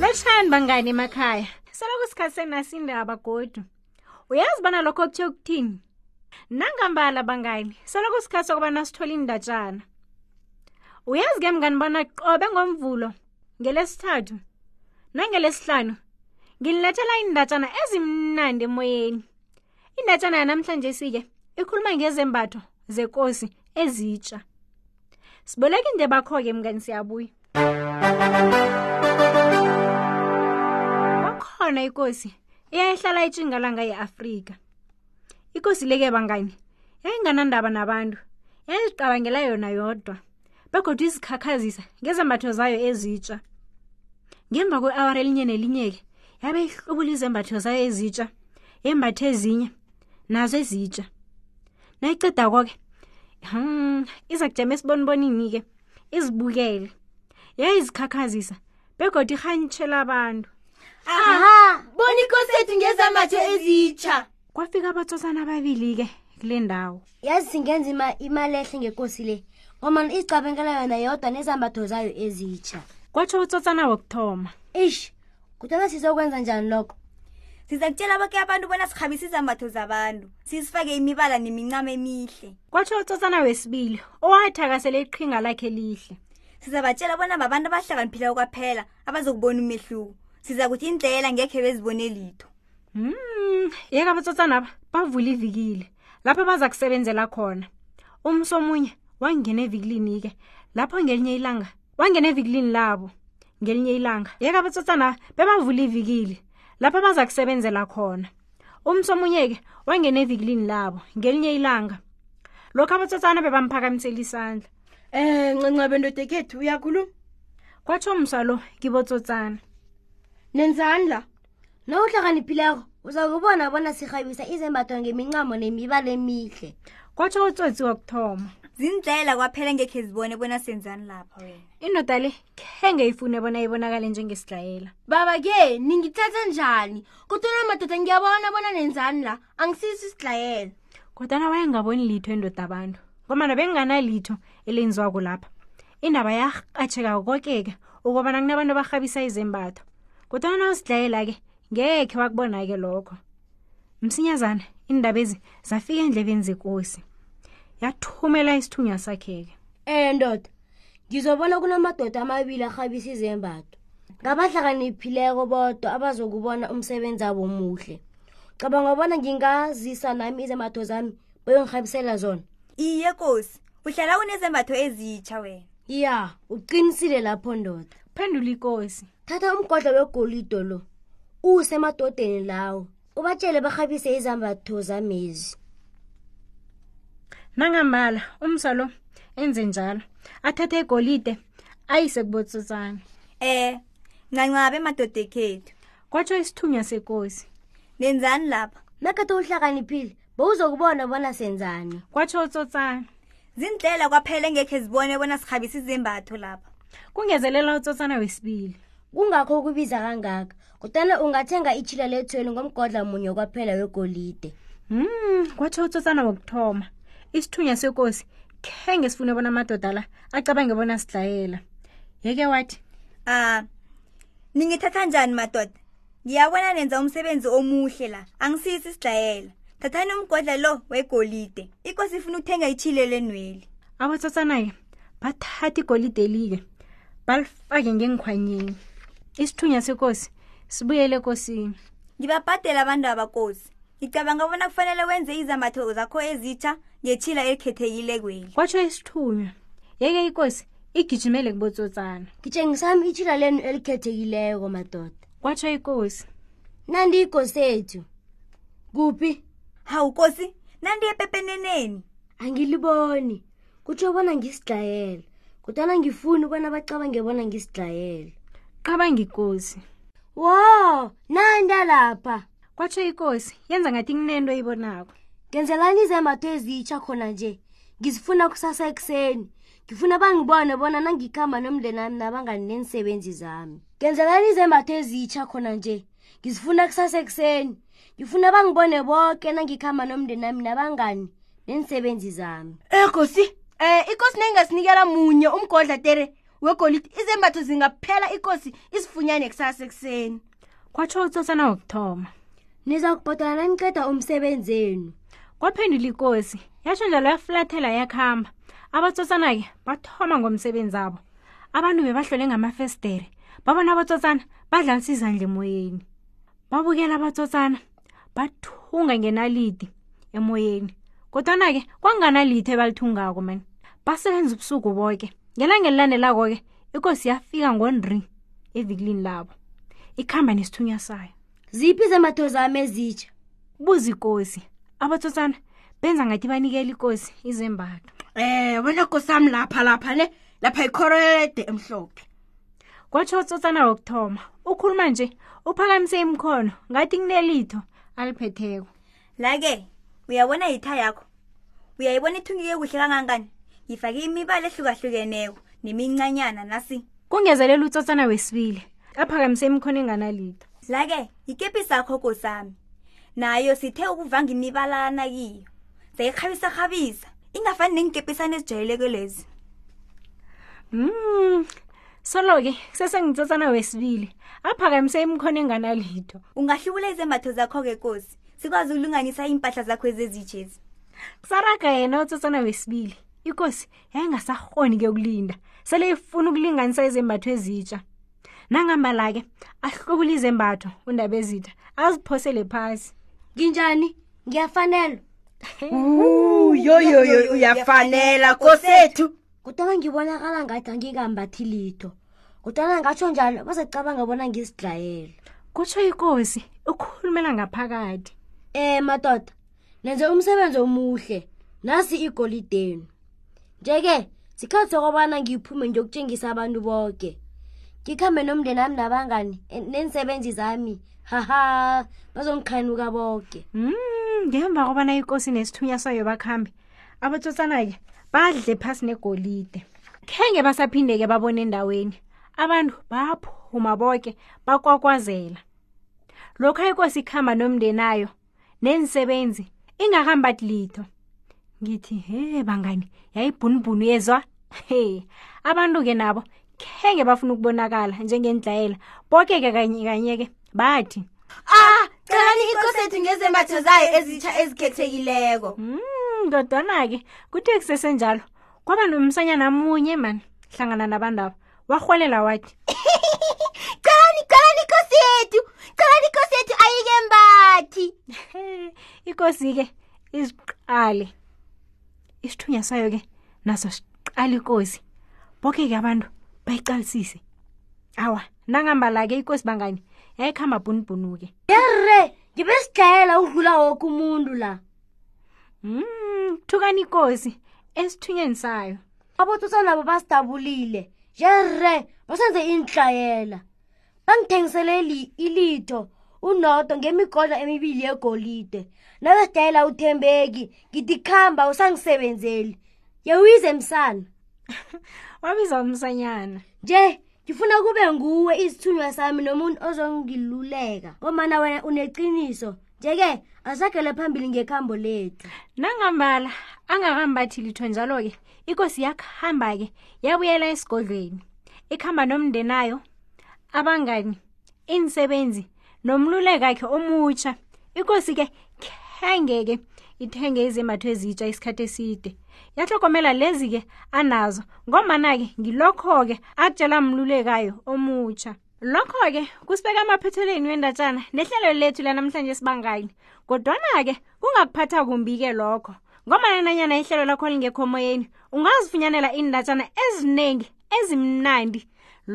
lotshani bangani emakhaya selokhu isikhathi senginasindaba godu uyazi bona lokho okuthiye ukuthini nangambala bangani selokhu isikhathi sokubana sithole indatshana uyazi ke mngani bona qobe ngomvulo ngelesithathu nangelesihlanu nginilethela iindatshana ezimnandi emoyeni indatshana yanamhlanje sike ikhuluma ngezembatho zekosi ezitsha siboleka into bakho-ke mngani siyabuya kwakhona ikosi eyayihlala itshingalanga ye-afrika ikosi leke bangani yayinganandaba nabantu yayizicabangela yona yodwa begodwa izikhakhazisa ngezembatho zayo ezitsha ngemva kwe-awara elinye nelinye-ke yabe ihlubula izembatho zayo ezitsha yembathe ezinye nazo ezitsha nayicedako-ke hmm, iza kujama esibonibonini-ke izibukele yayizikhakhazisa begodi irhanyitshela abantu aha bona ikosethu ngezambatho ezitsha kwafika abatsosana ababili-ke kule ndawo yazi singenza ima, imali ehle ngekosi le ngomana izicabengela yona yodwa nezambatho zayo ezitsha kwatsho utsotsana wokuthoma ish kutona sizokwenza njani lokho siza kutshela boke abantu bona sirhabisa izambatho zabantu sizifake imibala nemincamo emihle kwatsho utsotsana wesibili owathakasele iqhinga lakhe lihle sizabatshela bona babantu abahlakaniphila kwaphela abazokubona umehluko siza kuthi indlela ngekhe bezibone litho mm yeka abatsotsanaba bavula ivikile lapho baza kusebenzela khona umsi omunye wangena evikilini-ke lapho ngelinye ilanga wangena evikilini labo ngelinye ilanga yeka abatsotsana bebavula ivikili lapho baza kusebenzela khona umsi omunye-ke wangena evikilini labo ngelinye ilanga lokho abatsotsana bebamphakamisela isandla um eh, ncancabe ndodekhethu uyakhuluma kwatsho msa lo kibotsotsana nenzani la nawuhlakaniphileko uzakubona bona sirhabisa izembatho ngemincamo nemibala emihle kwatsho utsotsi wokuthoma zindlela kwaphela ngekhe zibone bona senzani lapha wena indoda le khenge ifune bona ibonakale njengesidlayela baba ke ningithatha njani kodwa namadoda ngiyabona bona nenzani la angisisi isidlayela kodwana wayengaboni litho indoda abantu ngomana benginganalitho elenziwako lapha indaba yarhatsheka kokeke ukubana kunabantu abarhabisa izembatho kodwana nawusidlayela-ke ngekhe wakubona-ke lokho msinyazana iindaba ezi zafika endlebeni zekosi yathumela isithunywa sakhe-ke um ndoda ngizobona kunamadoda amabili arhabisa izembatho ngabahlakaniphileko bodwa abazokubona umsebenzi abo muhle cabanga bona ngingazisa nami izembatho zami boyongirhabisela zona iye kosi uhlala unezembatho ezitsha wena ya uqinisile lapho ndoda phendula ikosi thatha umgodla wegolido lo uwusemadodeni lawo ubatshele barhabise izambatho zamezi nangambala umsa lo enze njalo athathe igolide ayise kubotsotsana eh ncancabe emadodekhethu kwatsho isithunywa sekosi nenzani lapha nakathe uhlakaniphile bowuzokubona bona senzani kwatsho utsotsana zindlela kwaphela engekhe zibone bona sirhabisa izembatho lapha kungezelela utsotsana wesibili kungakho ukubiza kangaka kodwana ungathenga itshila lethweni ngomgodla munye kwaphela wegolide mm kwatsho utsotsana wokuthoma isithunya sekosi khenge sifune bona amadoda la acabange bona sidlayela yeke wathi a ah, ningithatha njani madoda ngiyabona nenza umsebenzi omuhle la angisisi isidlayela thathani umgodla lo wegolide ikosi ifuna ukuthenga itshile lenweli abatsatsana-ke bathatha igolide elike balifake ngengikhwanyeni isithunya sekosi sibuyele ekosini ngibabhadela abantu abakosi ngicabanga bona kufanele wenze izambatho zakho ezitsha ngetshila elikhethekilekweli kwatsho isithunywa yeke ikosi igijimele kubotsotsana ngitshengisa sami itshila lenu elikhethekileko madoda kwatsho ikosi nandiyikosi ethu kuphi hawu kosi nandiye pepeneneni angiliboni kutsho bona ngisidlayele kodwana ngifuni ubona bacabange bona ngisidlayele qabanga ikosi wo nanda lapha kwatsho ikosi yenza ngathi nginento oyibonako ngenzelani izembatho ezitsha khona nje ngizifuna kusasa ekuseni ngifuna bangibone bona nangikhamba nomndeni wami nabangani neensebenzi zami ngenzelani izembatho ezitsha khona nje ngizifuna kusasa ekuseni ngifuna bangibone boke nangikhamba nomndeni wami nabangani neensebenzi zami ekosi um eh, ikosi nengasinikela munye umgodla tere wegolidi izembatho zingaphela ikosi isifunyane kusasa ekuseni kwatsho utsosana wokuthoma niza kubhodala naniqeda umsebenzi enu kwaphendula ikosi yasho njalo yafulathela yakuhamba abatsotsana-ke bathoma ngomsebenzi abo abantu bebahlole ngamafestere babona abatsotsana badlalisa izandla emoyeni babukela abatsotsana bathunga ngenalidi emoyeni kodwana-ke kwanganalitho ebalithungako mani basebenza ubusuku boke ngelanga elilandelako-ke ikosi yafika ngonri evikilini labo ikhamba nesithunywa sayo ziphi zembatho zami ezitsha buza ikosi abatsotsana benza ngathi banikela ikosi izembatho um wena kosi sami lapha lapha ne lapha ikhorelede emhlophe kwatsho utsotsana wokuthoma ukhuluma nje uphakamise imkhono ngathi kunelitho aliphetheko la-ke uyabona yitha yakho uyayibona ithungike kuhle kangangani ngifake imibala ehlukahlukeneko nemincanyana nasi kungezelela utsotsana wesibili aphakamise imkhono enganalitho la-ke yikepi sakho kosami nayo sithe ukuvanga imibalana kiyo zayirhabisa rhabisa ingafani neenkepesane ezijayeleke lezi mm solo-ke kusesengitsetsana wesibili aphakamise imkhono enganalitho ungahlubula izembatho zakho-ke kosi sikwazi ukulunganisa iimpahla zakho ezezijezi kusaraga yena utsotsana wesibili ikosi yayingasarhoni-ke ukulinda sele ifuna ukulinganisa izembatho ezitsha nangambala-ke ahlubule izembatho undabezitha aziphosele phasi nginjani ngiyafanelwa yoyoyo uyafanela kosethu kodwana ngibonakala ngathi angikambathi litho kodwana ngatsho njalo bazecabanga bona ngizidlayela kutsho ikosi ukhulumela ngaphakathi um madoda nenze umsebenzi omuhle nasi igolidenu nje-ke sikhathi sokobana ngiphume ngiyokutshengisa abantu boke ngikhambe nomndeni ami nabangani eh, nensebenzi zami haha bazongikhanuka boke mm ngemva kobana ikosi nesithunya sayo bakhambe abotsotsana-ke badle phasi negolide khenge basaphindeke babone endaweni abantu baphuma boke bakwakwazela lokho ikosi ikhamba nomndenayo nensebenzi ingahambathi litho ngithi he bangani yayibhunubhunu yezwa he abantu-ke nabo khenge bafuna ukubonakala njengendlayela boke-ke kanye kanye-ke bathi ah celani ikosethu ngezembatho zayo ezitsha ezikhethekileko hmm, kodwana-ke kuthe kusesenjalo kwaba nomsanyana munye mani hlangana nabantu abo warhwelela wathi cani cani ikosi yethu cani ikosi yethu ayike mbathi ikosi-ke iziqale isithunya sayo-ke naso siqala ikosi boke-ke abantu bayiqalisise awa nangambala-ke ikosi bangani yayikhamba bhunibhunu-ke yerre ngibe sidlayela udlula woke umuntu la mm, thukani ikosi esithunyeni sayo abotsotsa nabo basidabulile jere basenze iintlayela bangithengisele ilitho unodo ngemigodla emibili yegolide nabesidayela uthembeki ngithi khamba usangisebenzeli yewuyize msana wabiza umsanyana nje ngifuna kube nguwe isithunywa sami nomuntu ozongiluleka ngomana wena uneqiniso nje-ke asagele phambili ngekhambo lethu nangambala angakambathi litho njalo-ke ikosi yakuhamba-ke yabuyela esigodlweni ikuhamba nomndenayo abangani iinsebenzi nomlulekakhe omutsha ikosi-ke khenge-ke ithenge izembatho ezitsha isikhathi eside yahlokomela lezi-ke anazo ngomana-ke ngilokho-ke akutshela mlulekayo omutsha lokho-ke kusibeka amaphethelweni wendatshana nehlelo lethu lanamhlanje sibangani kodwana-ke kungakuphatha kumbi-ke lokho ngomana nanyana ihlelo lakho lingekho moyeni ungazifunyanela iindatshana eziningi ezimnandi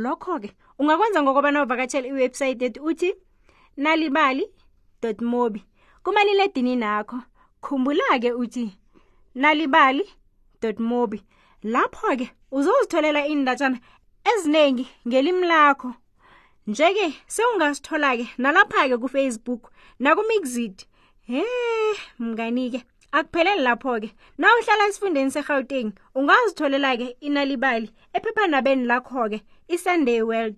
lokho-ke ungakwenza ngokobana uvakatshela iwebhsayithi ethi uthi nalibali mobi kumaliledini nakho khumbula-ke uthi nalibali mobi lapho-ke uzozitholela iindatshana eziningi ngelimi lakho nje-ke sewungasithola-ke nalapha-ke kufacebook nakumixit he mngani-ke akupheleli lapho-ke na uhlala esifundeni serhawuteng ungazitholela-ke inalibali ephephanabeni lakho-ke isunday world